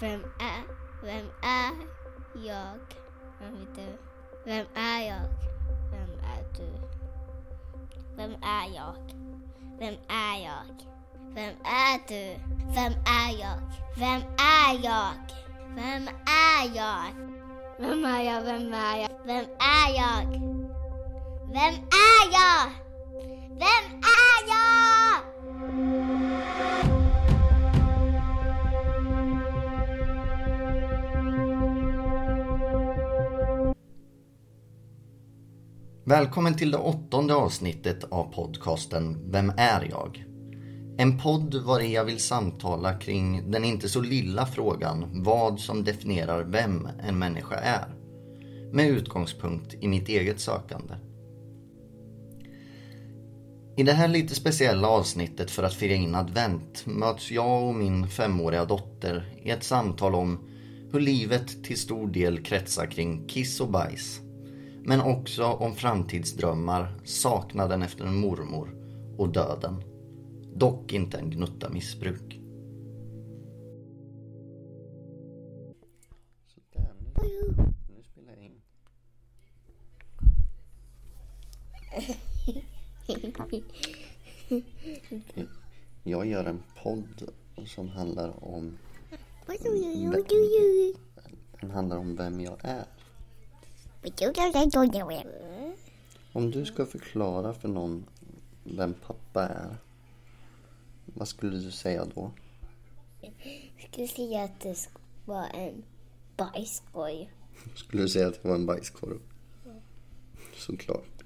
Vem är, vem är jag? Vem är du? Vem är jag? Vem är du? Vem är jag? Vem är jag? Vem är du? Vem är jag? Vem är jag? Vem är jag? Vem är jag? Vem är jag? Vem är jag? Vem är jag? Vem är Välkommen till det åttonde avsnittet av podcasten Vem är jag? En podd var jag vill samtala kring den inte så lilla frågan vad som definierar vem en människa är. Med utgångspunkt i mitt eget sökande. I det här lite speciella avsnittet för att fira in advent möts jag och min femåriga dotter i ett samtal om hur livet till stor del kretsar kring kiss och bajs. Men också om framtidsdrömmar, saknaden efter en mormor och döden. Dock inte en gnutta missbruk. Jag gör en podd som handlar om Den handlar om vem jag är. Om du ska förklara för någon vem pappa är. Vad skulle du säga då? Jag skulle säga att det vara en bajskorg. Skulle du säga att det var en bajskorv? Såklart.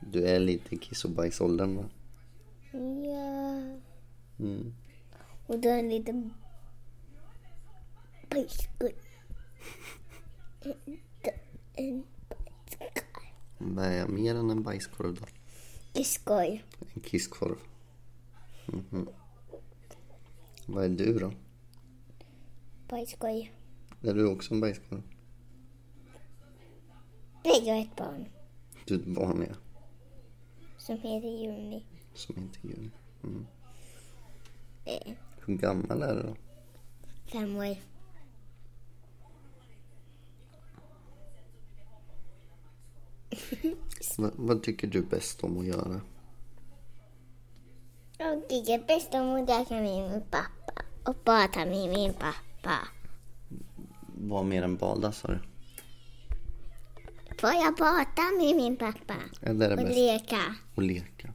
Du är lite i kiss och bajsåldern va? Ja. Mm. Och då en liten bajskorg. En bajskorg. Vad är mer än en bajskorv då? Bajskorg. En kisskorv. Mhm. Vad är du då? Bajskorg. Är du också en bajskorv? Nej, jag är ett barn Du är ett barn ja. som heter Juni. Som inte Juni. Mm. Hur gammal är du då? Fem år. Va, vad tycker du bäst om att göra? Jag tycker bäst om att leka med min pappa och bada med min pappa. Vad mer än bada sa du? Får jag bada med min pappa Eller är det och bäst leka? att leka?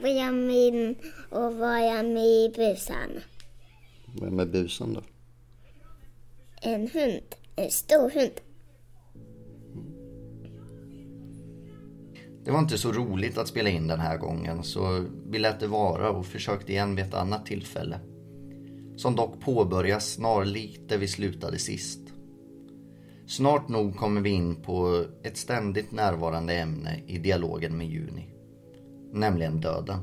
Får jag med och vara med i bussen? Vem är busen då? En hund. En stor hund. Det var inte så roligt att spela in den här gången så vi lät det vara och försökte igen vid ett annat tillfälle. Som dock påbörjas snarlikt där vi slutade sist. Snart nog kommer vi in på ett ständigt närvarande ämne i dialogen med Juni. Nämligen döden.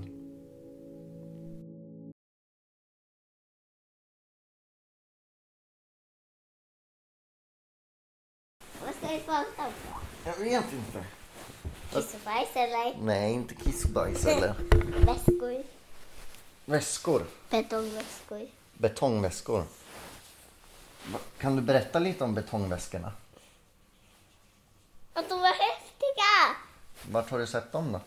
Vad ska vi prata om? Jag vet inte. Kiss och bajs eller Nej, inte kissbajs eller väskor? väskor. Betongväskor. Betongväskor. Kan du berätta lite om betongväskorna? Att de var häftiga! Vart har du sett dem då?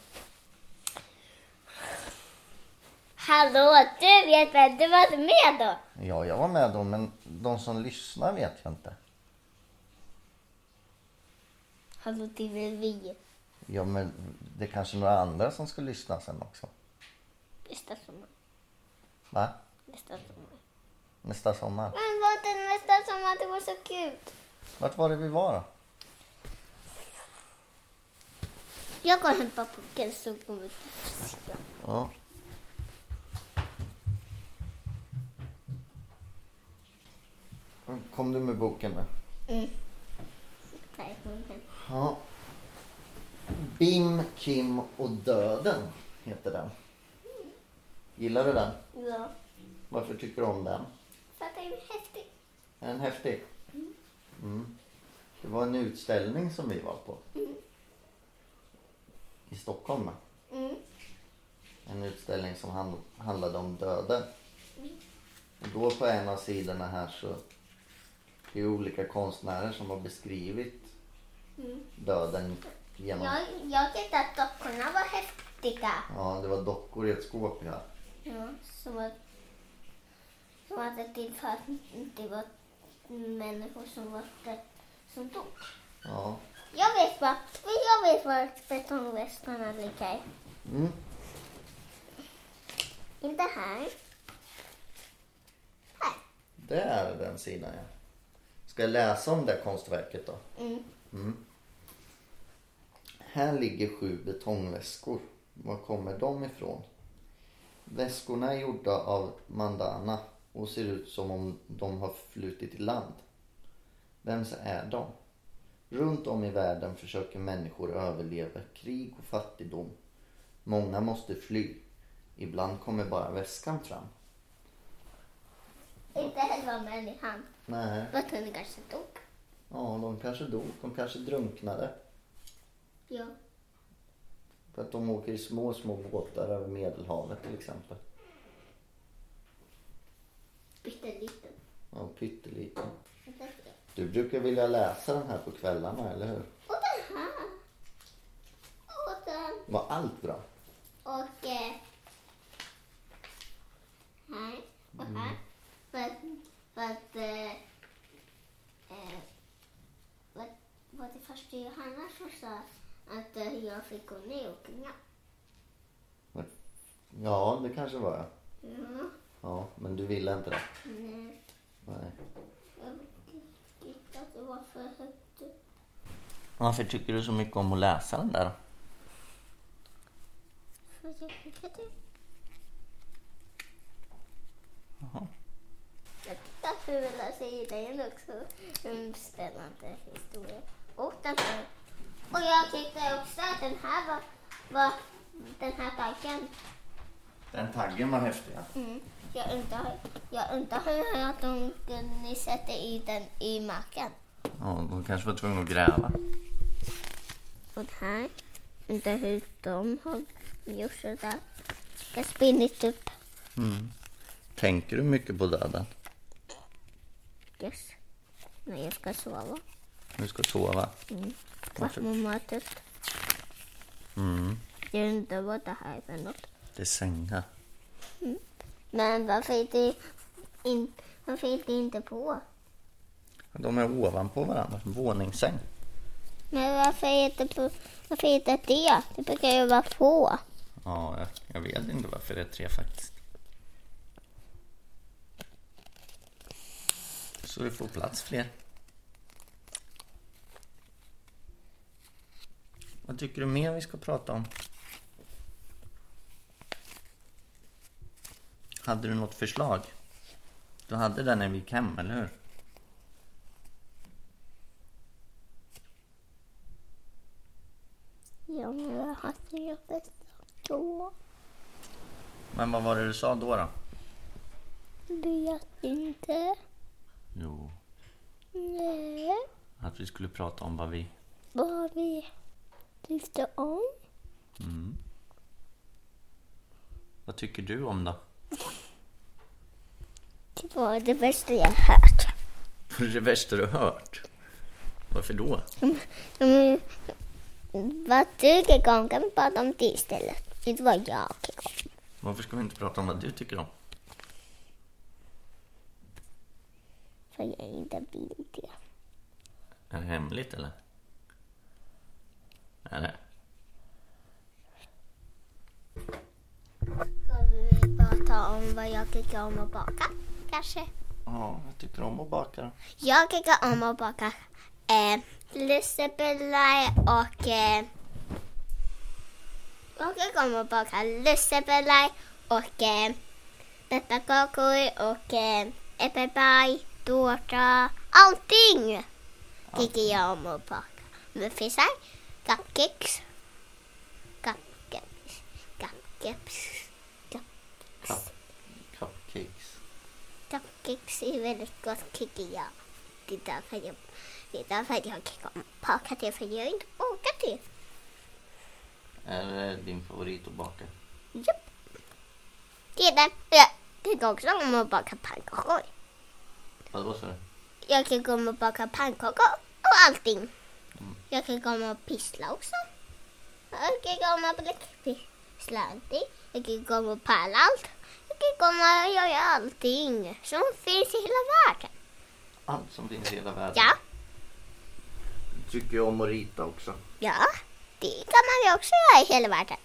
Hallå, du vet väl? Du var med då? Ja, jag var med då, men de som lyssnar vet jag inte. Hallå, det är väl vi. Ja, men det är kanske några andra som ska lyssna sen också. Nästa sommar. Va? Nästa sommar. Nästa sommar. Men var det nästa sommar? Det var så kul. Vart var det vi var då? Jag går och hämtar pucken så kommer vi Ja. Kom du med boken med? Mm. Nej. Ja. Bim, Kim och döden heter den. Gillar du den? Ja. Varför tycker du om den? För att det är häftigt. Är den häftig? Mm. Det var en utställning som vi var på. I Stockholm. Mm. En utställning som hand, handlade om döden. Och då på en av sidorna här så det är olika konstnärer som har beskrivit döden genom... Jag, jag tyckte att dockorna var häftiga. Ja, det var dockor i ett skåp här. Ja, som att, som att det det var människor som var där, som dog. Ja. Jag vet vad, jag vet var betongvästarna ligger. Mm. Inte här. Här. Det är den sidan ja. Ska jag läsa om det konstverket då? Mm. Mm. Här ligger sju betongväskor. Var kommer de ifrån? Väskorna är gjorda av mandana och ser ut som om de har flutit i land. Vems är de? Runt om i världen försöker människor överleva krig och fattigdom. Många måste fly. Ibland kommer bara väskan fram. Inte själva människan. Nej, Vad den kanske dog. ja de kanske dog. De kanske drunknade. Ja. För att de åker i små, små båtar över Medelhavet till exempel. Pytteliten. Ja, pytteliten. Du brukar vilja läsa den här på kvällarna, eller hur? Och den här. Och den. Var allt bra? Och eh, här och här. För att, för att eh, eh, vad, vad det första Johanna som sa att eh, jag fick gå ner och knä. Ja, det kanske var jag. Ja, Ja, men du ville inte det? nej. Nej. Jag tyckte att det var för högt upp. Varför tycker du så mycket om att läsa den där? För att jag tyckte det. Jaha. Jag tyckte att fula sidan också en spännande historia. Och den här. Och jag tyckte också att den här var, var den här taggen. Den taggen var häftig. ja. Mm. Jag undrar, jag undrar hur att de kunde sätta i den i marken. Ja, de kanske var tvungna att gräva. Och den här, undrar hur de har gjort sådär. Jag har spinnit upp. Mm. Tänker du mycket på döden? Yes. När jag ska sova. Du ska sova? Mm. Varför? Kvartmomatet. Mm. Jag undrar vad det här är för något. Det är sängar. Men varför är det, in, varför är det inte på? De är ovanpå varandra, våningssäng. Men varför är det på? Varför är det det? Det brukar ju vara på. Ja, jag, jag vet inte varför det är tre faktiskt. Så vi får plats fler. Vad tycker du mer vi ska prata om? Hade du något förslag? Du hade det när vi gick hem, eller hur? Ja, men jag hade ju bäst då. Men vad var det du sa då? då? Vet inte. Jo, Nej. att vi skulle prata om vad vi... Vad vi tyckte om. Mm. Vad tycker du om då? Det var det bästa jag hört. Vad är det värsta du hört? Varför då? Mm, vad du tycker om kan vi prata om det istället. Inte vad jag tycker om. Varför ska vi inte prata om vad du tycker om? För jag inte vill det. Är det hemligt eller? Är det? Ska vi prata om vad jag tycker om att baka? Kanske. Ja, jag tycker om att baka. då. Jag tycker om att baka eh, lussebullar och eh, jag tycker om att baka lussebullar och eh, pepparkakor och eh, äppelpaj, tårta, allting tycker jag om att baka. Muffisar, cupcakes, cupcakes, cupcakes, Cup, cupcakes. Cupcakes är väldigt gott tycker jag. Det är därför jag, det är därför jag att baka det, för jag har inte bakat det. Är det din favorit att baka? Japp. Det är det. Ja, tycker också om att baka pannkakor. Vad sa du? Jag tycker om att baka pannkakor och allting. Jag tycker om att pyssla också. Jag tycker om att bläckpyssla allting. Jag tycker om att pärla allt. Jag tycker om att göra allting som finns i hela världen. Allt som finns i hela världen. Ja, Tycker jag om att rita också. ja, det kan man ju också göra i hela världen.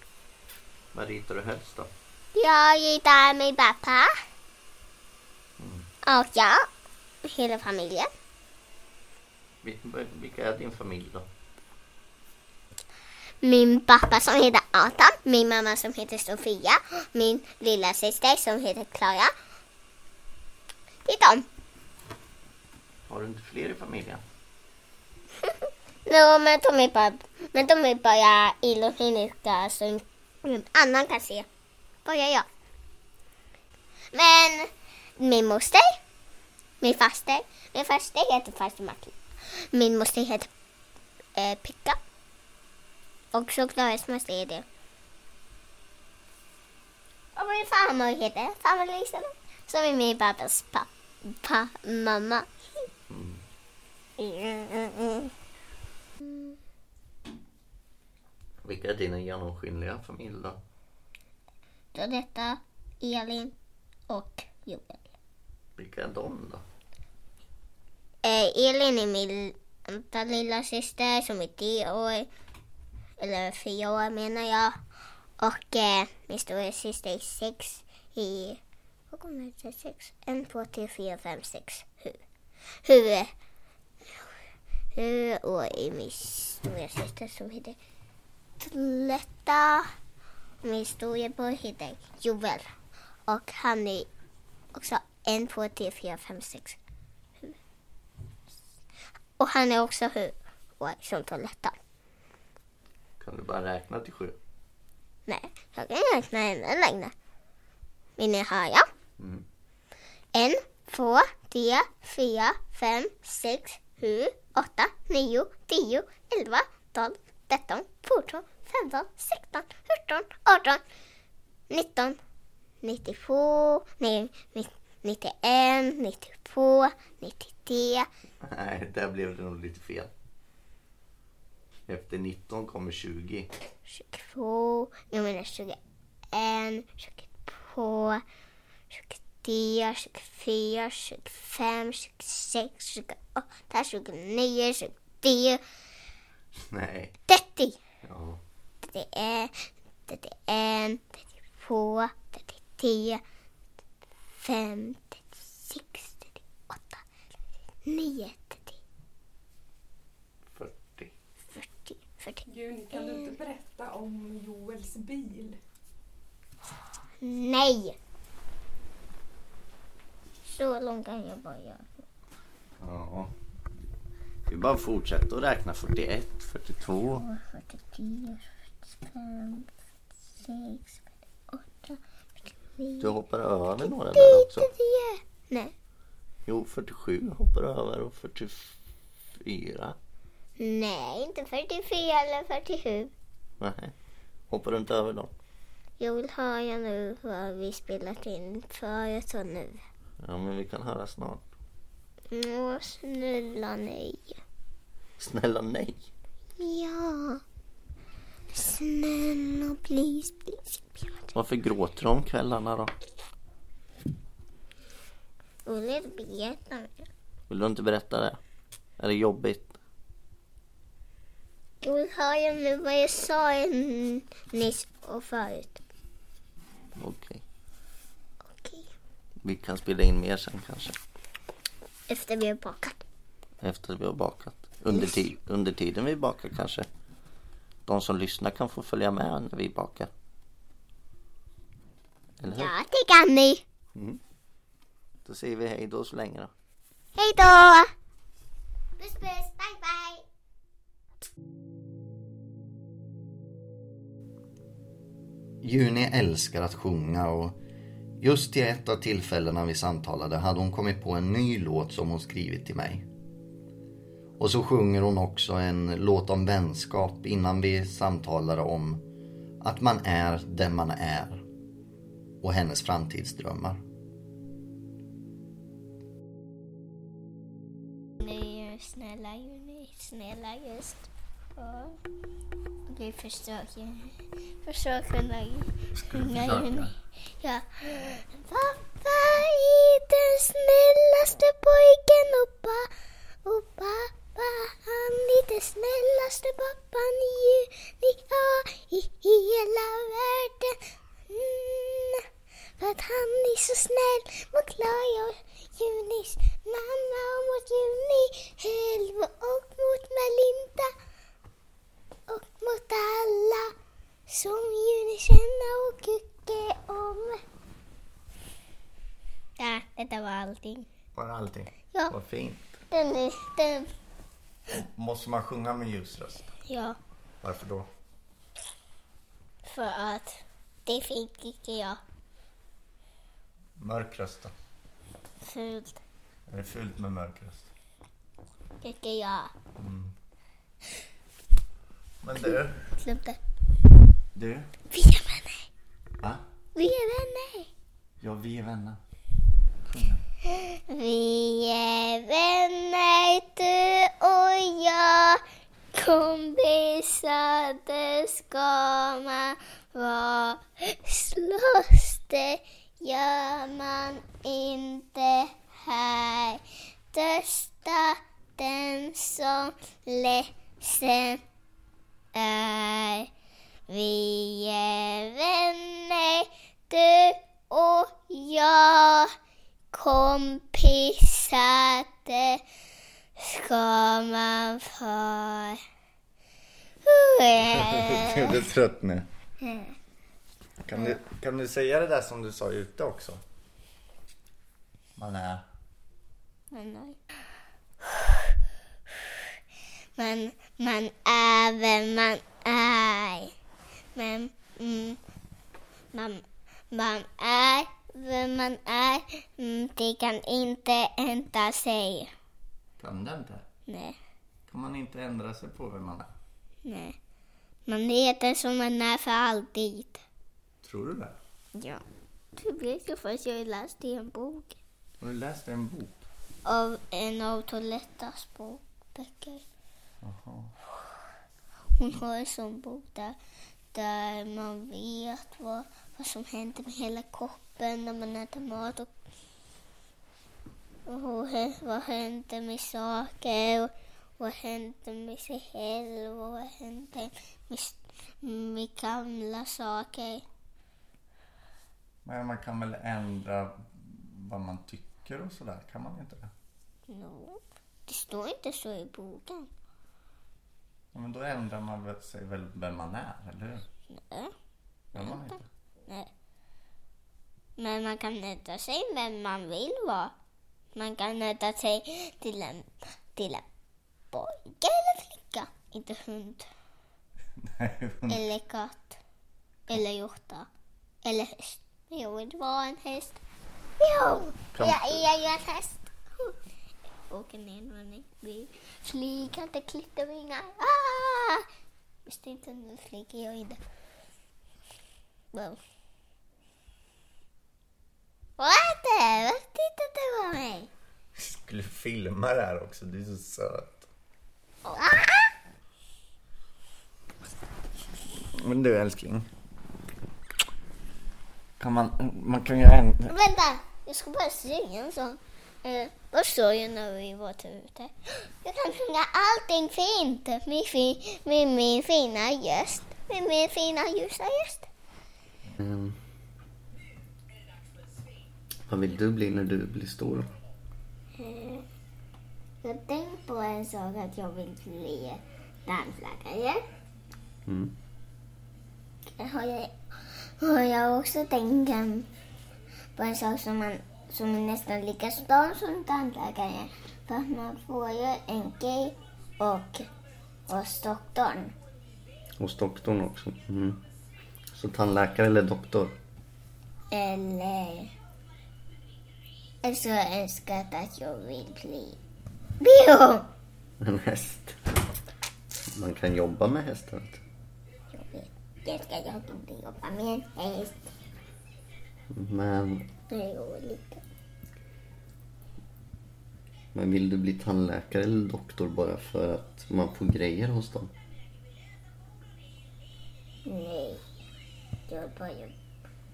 Vad ritar du helst då? Jag ritar min pappa. Och jag, hela familjen. Vil- Vilka är din familj då? Min pappa som heter Adam, min mamma som heter Sofia, min lilla syster som heter Klara. Det är de. Har du inte fler i familjen? No, men de är bara, men de är bara illogeniska så ingen annan kan se. Bara jag. Men min moster, min faster, min faster heter faster Martin. Min moster heter eh, Picka. Och så Klaras moster är det. Och min farmor heter farmor Elisabeth. Som är min pappas pappa, mamma. Mm. Vilka är dina genomskinliga familj då? Så detta Elin och Joel. Vilka är de då? Eh, Elin är min lilla syster som är tio år. Eller fyra år menar jag. Och eh, min stora syster är sex i... Vad kommer det till? Sex? En, två, tre, fyra, fem, sex. Hur? Hur? Hur och är min stora syster som heter Tletta. Min storebror heter Joel. Och han är också en, två, tre, fyra, fem, sex. Sju. Och han är också hur år som Toaletta. Kan du bara räkna till sju? Nej, jag kan räkna ännu längre. Vill ni höra? Mm. En, två, tre, fyra, fem, sex, sju, åtta, nio, tio, elva, tolv, tretton, fjorton, femton, sexton, sjutton, arton, nitton, nittiotvå, nej, ni- nittioen, nittiotvå, nittiotre, Nej, där blev det nog lite fel. Efter 19 kommer 20. tjugotvå, jag menar tjugoen, tjugotvå, tjugotre, tjugofyra, tjugofem, tjugosex, tjugoåtta, tjugonio, tjugotre, Nej. trettio. Ja. Det är 31, 32, 33, 35, 36, 38, 39, 30, 40. 40, 40. Juni, kan du inte berätta om Joels bil? Nej! Så långt kan jag bara göra. Ja. Vi bara fortsätter att räkna 41, 42. 43, 45, 46, 48, 49, Du hoppar över några där också. 49. Nej. Jo, 47 hoppar över och 44. Nej, inte 44 eller 47. Nej. Hoppar du inte över dem? Jag vill höra nu vad vi spelat in förut och nu. Ja, men vi kan höra snart. Åh, snälla nej. Snälla nej. Ja. Snälla, please, please. Varför gråter du om kvällarna då? Jag vill berätta mer. Vill du inte berätta det? Är det jobbigt? Jag vill höra nu vad jag sa nyss och förut. Okej. Okej. Vi kan spela in mer sen kanske. Efter vi har bakat. Efter vi har bakat. Under, ti- under tiden vi bakar kanske. De som lyssnar kan få följa med när vi bakar. Eller hur? Ja, det kan ni. Då säger vi hej då så länge då. Hej då! Juni älskar att sjunga och just i ett av tillfällena vi samtalade hade hon kommit på en ny låt som hon skrivit till mig. Och så sjunger hon också en låt om vänskap innan vi samtalade om att man är den man är och hennes framtidsdrömmar. Juni, snälla Juni, snälla just. Ja vi försöker, försöker sjunga försöka? Ja. Pappa är den snällaste pojken och, pa, och pappa han är den snällaste pappan i juni ja, i hela världen. Mm, för att han är så snäll mot Klara och Junis mamma och mot Juni själv och mot Melinda och mot alla som Juni känner och tycker om. Ja, detta var allting. Bara allting. Ja. Vad fint. Den är, den, Måste man sjunga med ljus röst? ja, Varför då? för att det fick tycker jag Mörk röst då? fult, Är det fult med mörk röst? tycker jag. Men du, Sluta. du. Vi är vänner. Va? Vi är vänner. Ja, vi är vänner. Sjung. Vi är vänner du och jag Kompisar det ska man vara Slåss det gör man inte här Trösta den som ledsen Vi är vänner du och jag Kompisar det ska man få Du är trött nu. Kan du, kan du säga det där som du sa ute också? Man är... Men, man, man är vem man är. Men mm, man, man är vem man är. Mm, det kan inte ändra sig. Kan det inte? Nej, Kan man inte ändra sig på vem man är? nej. Man heter som man är för alltid. Tror du det? Ja. Du vet ju för att jag läste i en bok. Har du läst en bok? Av en av Tolettas böcker. Jaha. Hon har en sån bok där, där man vet vad, vad som händer med hela kroppen när man äter mat och, och vad händer med saker och vad händer med sig själv och vad händer med, med gamla saker. Men man kan väl ändra vad man tycker och sådär? Kan man inte det? No, det står inte så i boken. Ja, men då ändrar man väl sig väl vem man är, eller hur? Nej. Gör man inte? Nej. Men man kan ändra sig vem man vill vara. Man kan ändra sig till en, till en pojke eller flicka. Inte hund. Nej, Eller katt. Eller hjorta. Eller häst. Jag vill vara en häst. Jo! Kan- Jag är en häst. Åker ner vid flygande klittervingar. Ah! Visst inte, nu flyger jag inte. Wow. Vad är det? Varför tittar du på mig? skulle filma det här också. Du är så söt. Ah! Men du älskling. Kan man, man kan ju. Vänta, jag ska bara sjunga en sång. Eh, vad sa jag när vi var ute? Jag kan sjunga allting fint med, fin, med min fina röst. Med min fina ljusa röst. Mm. Vad vill du bli när du blir stor? Jag har tänkt på en sak att jag vill bli dansläkare. Mm. Har jag, har jag också tänkt på en sak som, man, som är nästan lika stor som tandläkare. För att man får ju en grej och hos doktorn. Hos doktorn också. Mm. Så tandläkare eller doktor? Eller... Alltså jag önskar att jag vill bli bio. En häst. Man kan jobba med hästar. Jag vet. Jag ska jobba med en häst. Men Är olika. Men vill du bli tandläkare eller doktor bara för att man får grejer hos dem? Nej. Jag bara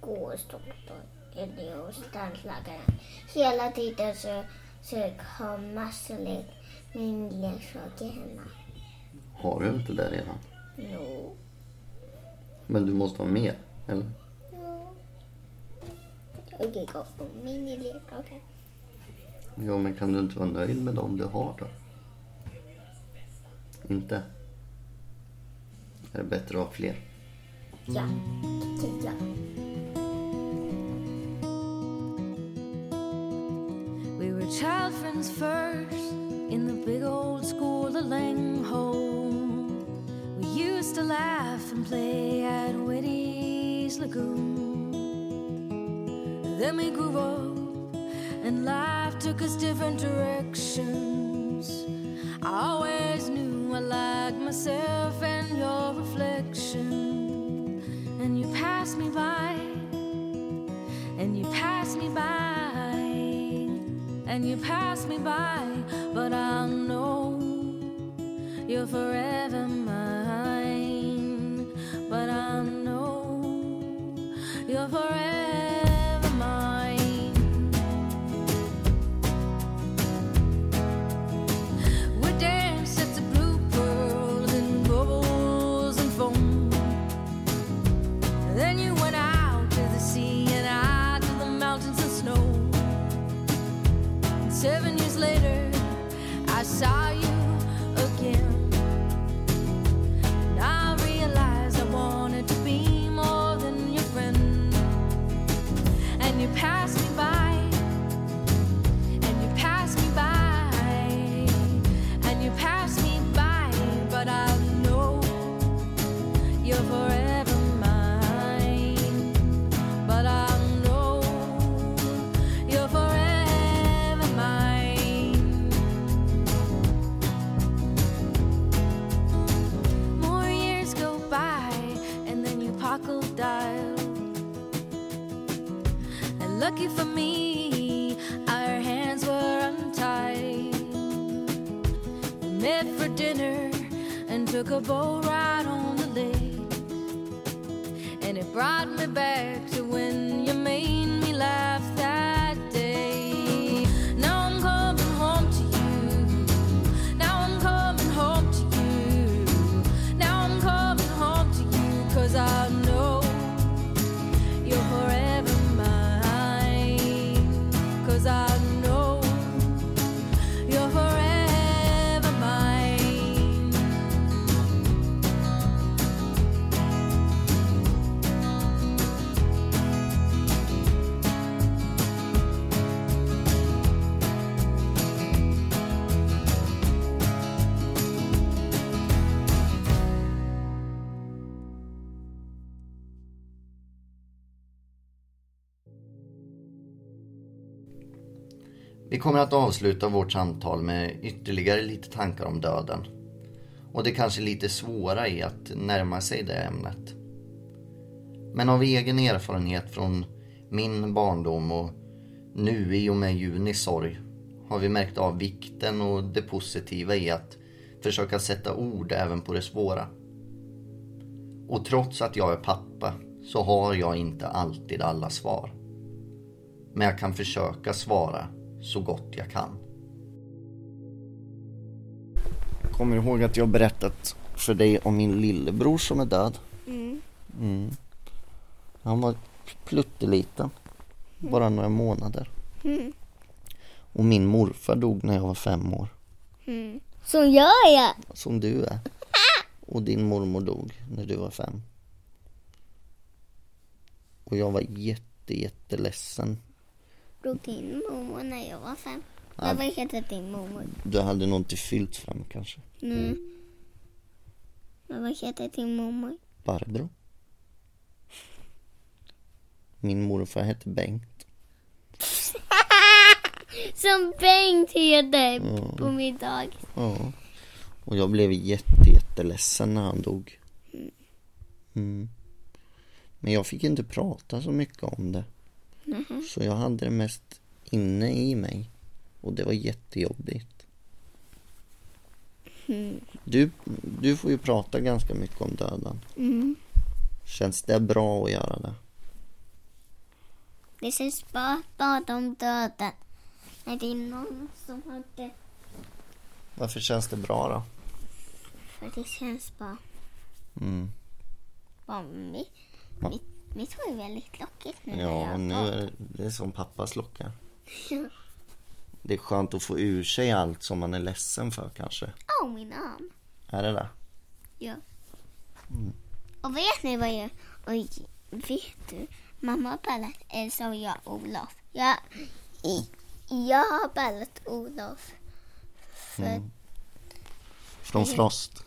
gå hos doktor eller hos tandläkaren. Hela tiden så, så jag har massor lek, min leksaker hemma. Har du inte det redan? Jo. Men du måste ha mer, eller? Jo. Gick upp på minileksaker. Ja, men kan du inte vara nöjd med dem du har då? Inte? Är det bättre att ha fler? Ja, tycker jag. We were child friends first in the big old school of Langholm. We used to laugh and play at Whitty's Lagoon. Then we grew up and life took us different directions. I always knew I liked myself and your reflection. And you passed me by and you passed me by, and you passed me by, but I know you're forever mine. But I know you're forever seven years later, I saw you dinner and took a boat ride on the lake. And it brought me back kommer att avsluta vårt samtal med ytterligare lite tankar om döden. Och det kanske lite svåra i att närma sig det ämnet. Men av egen erfarenhet från min barndom och nu i och med Junis sorg har vi märkt av vikten och det positiva i att försöka sätta ord även på det svåra. Och trots att jag är pappa så har jag inte alltid alla svar. Men jag kan försöka svara så gott jag kan. Kommer du ihåg att jag berättat för dig om min lillebror som är död? Mm. Mm. Han var plutteliten. Bara några månader. Mm. Och min morfar dog när jag var fem år. Mm. Gör jag. Som du är. Och din mormor dog när du var fem. Och jag var jätte, jätteledsen. Dog din mormor när jag var fem? Nej. Vad heter din mormor? Du hade nog inte fyllt fem kanske. Mm. Men vad heter din mormor? Barbro. Min morfar hette Bengt. Som Bengt heter Mm. på min dag. Ja. Och jag blev jätte, jätteledsen när han dog. Mm. Men jag fick inte prata så mycket om det. Så jag hade det mest inne i mig. Och det var jättejobbigt. Du, du får ju prata ganska mycket om döden. Mm. Känns det bra att göra det? Det känns bra att prata om döden. När det är någon som har dött. Varför känns det bra då? För det känns bra. Mm. Bara mitt, mitt, mitt var ju väldigt lockigt nu. Ja, nu är det, är som pappas lockar. Det är skönt att få ur sig allt som man är ledsen för kanske. Åh, min arm. Är det det? Ja. Och vet ni vad jag... Oj, vet du? Mamma har ballat Elsa och jag Olof. Jag, jag har ballat Olof. För, Mm. Från Frost.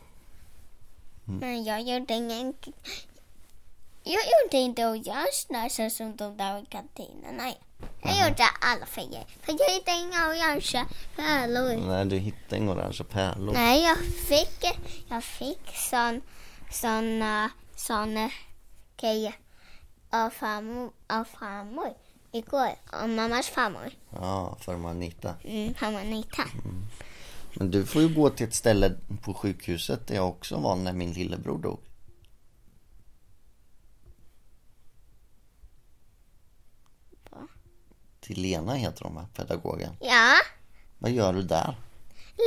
Men jag gjorde ingen... Jag gjorde inte och jag snösade som de där i kantinen. Nej. Jag gjorde alla färger. För jag hittade inga orangea pärlor. Nej, du hittade inga orangea pärlor. Nej, jag fick, jag fick sån, såna, såna grejer av farmor, av farmor igår. Av mammas farmor. Ja, för Manita. Mm, farmor Anita. Men du får ju gå till ett ställe på sjukhuset där jag också var när min lillebror dog. Till Lena heter hon va, pedagogen. Ja, Vad gör du där?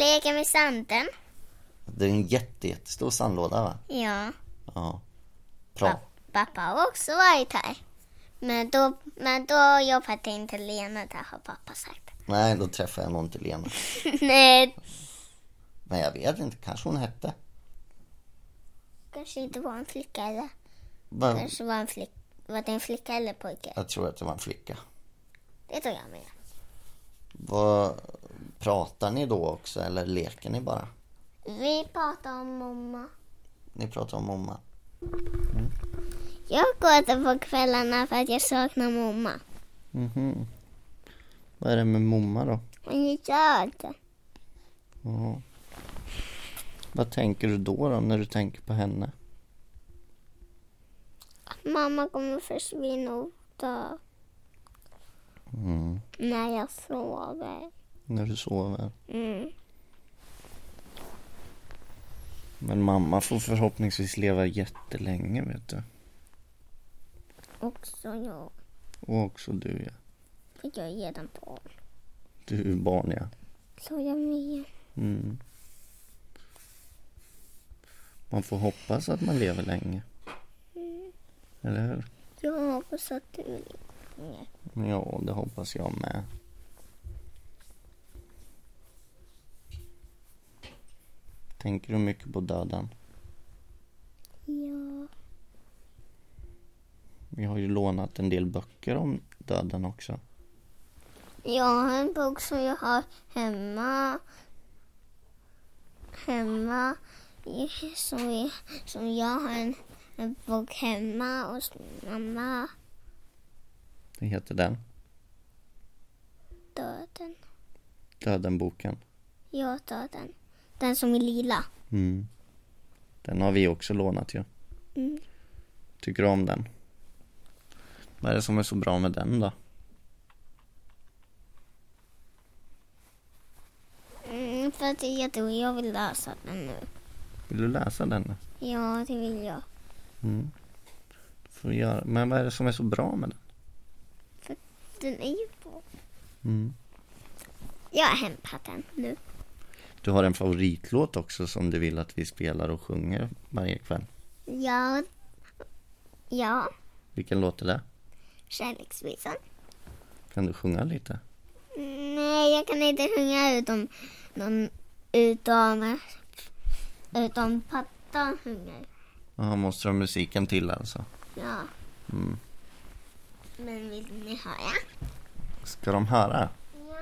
leka med sanden. Det är en jätte, jättestor sandlåda va? Ja. Ja. Bra. Pa- Pappa har också varit här. Men då, men då jobbade inte Lena där har pappa sagt. Nej, då träffade jag någon till Lena. Nej, Men jag vet inte, kanske hon hette. kanske inte var en flicka eller. Va- Kanske var en flick, var det en flicka eller pojke? Jag tror att det var en flicka. Det tror jag med. Vad, pratar ni då också eller leker ni bara? Vi pratar om mamma. Ni pratar om mamma. Jag gråter på kvällarna för att jag saknar mamma. Mhm. Vad är det med mamma då? Men jag gör det. Ja. Vad tänker du då, då när du tänker på henne? Mamma kommer försvinna och dö Mm. när jag sover. När du sover. Mm. Men mamma får förhoppningsvis leva jättelänge vet du. Också jag. Och också du ja. För jag är redan barn. Du är barn ja. Så jag med. Mm. Man får hoppas att man lever länge. Eller hur? Jag hoppas att du lever. Ja, det hoppas jag med. Tänker du mycket på döden? Ja. Vi har ju lånat en del böcker om döden också. Jag har en bok som jag har hemma. Hemma. Som, vi, som jag har en, en bok hemma hos mamma. Heter den. Döden. Döden-boken. Ja, döden. Den som är lila. Mm. Den har vi också lånat ju. Mm. Tycker du om den? Vad är det som är så bra med den då? Mm, för att det är jätteroligt. Jag vill läsa den nu. Vill du läsa den? nu? Ja, det vill jag. Mm. Får göra. Men vad är det som är så bra med den? Den är ju bra. Mm. Jag har hämtat den nu. Du har en favoritlåt också som du vill att vi spelar och sjunger varje kväll. Ja. Ja. Vilken låt är det? Kärleksvisan. Kan du sjunga lite? Nej, jag kan inte sjunga utom, någon, utom, utom pappa sjunger. Ja, måste du ha musiken till alltså? Ja. Mm. Men vill ni höra? Ska de höra? Ja.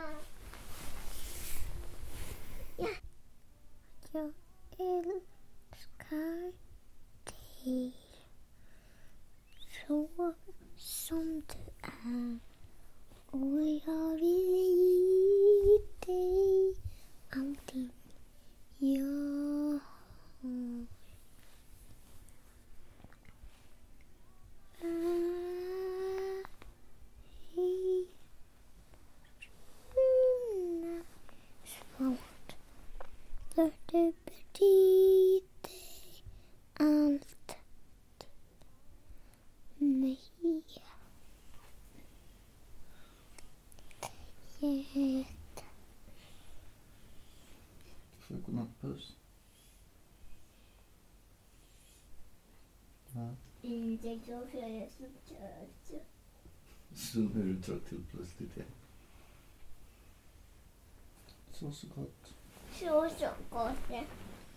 Ja. Jag älskar dig så som du är och jag vill ge dig allting jag har. Är i mina Får jag godnattpuss? Inte jag för jag är så trött. Så nu är du trött helt plötsligt igen. Så, så gott. Så, så gott.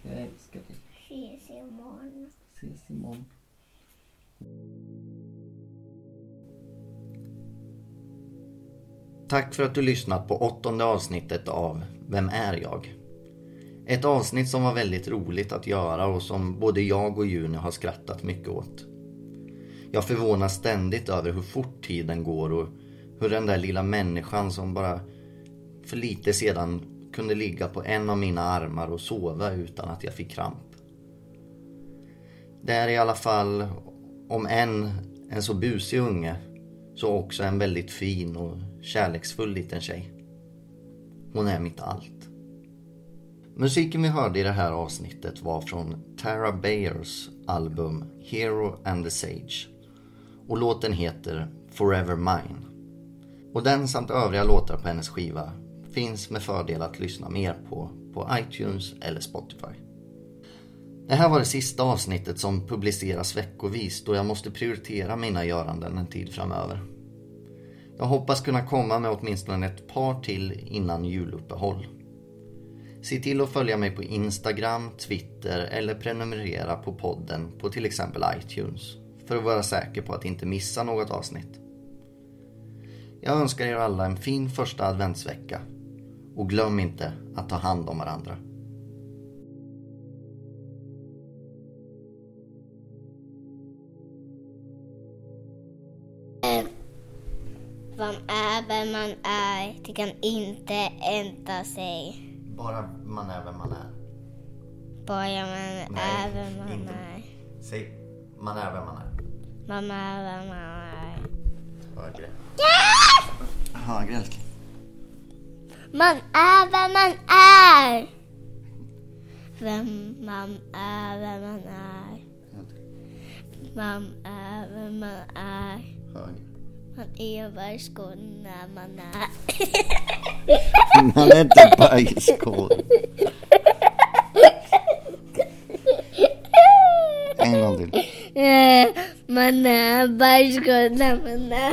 Jag älskar dig. Ses imorgon. Ses imorgon. Tack för att du lyssnat på åttonde avsnittet av Vem är jag? Ett avsnitt som var väldigt roligt att göra och som både jag och Juni har skrattat mycket åt. Jag förvånas ständigt över hur fort tiden går och hur den där lilla människan som bara för lite sedan kunde ligga på en av mina armar och sova utan att jag fick kramp. Det är i alla fall, om än en så busig unge, så också en väldigt fin och kärleksfull liten tjej. Hon är mitt allt. Musiken vi hörde i det här avsnittet var från Tara Bayers album Hero and the Sage. Och låten heter Forever Mine. Och den samt övriga låtar på hennes skiva finns med fördel att lyssna mer på på iTunes eller Spotify. Det här var det sista avsnittet som publiceras veckovis då jag måste prioritera mina göranden en tid framöver. Jag hoppas kunna komma med åtminstone ett par till innan juluppehåll. Se till att följa mig på Instagram, Twitter eller prenumerera på podden på till exempel iTunes för att vara säker på att inte missa något avsnitt. Jag önskar er alla en fin första adventsvecka och glöm inte att ta hand om varandra. Man är vem man är. Det kan inte ändra sig. Bara man är vem man är. Bara man är vem man inte. är. Säg, man är vem man är. Man är. Högre. Högre älskling. Man är vem man är. Vem man är, vem man är. Man är vem man är. Högre. Man är varskål när man är. Man är inte bajskorv. En gång till. Manā bažgodā, manā.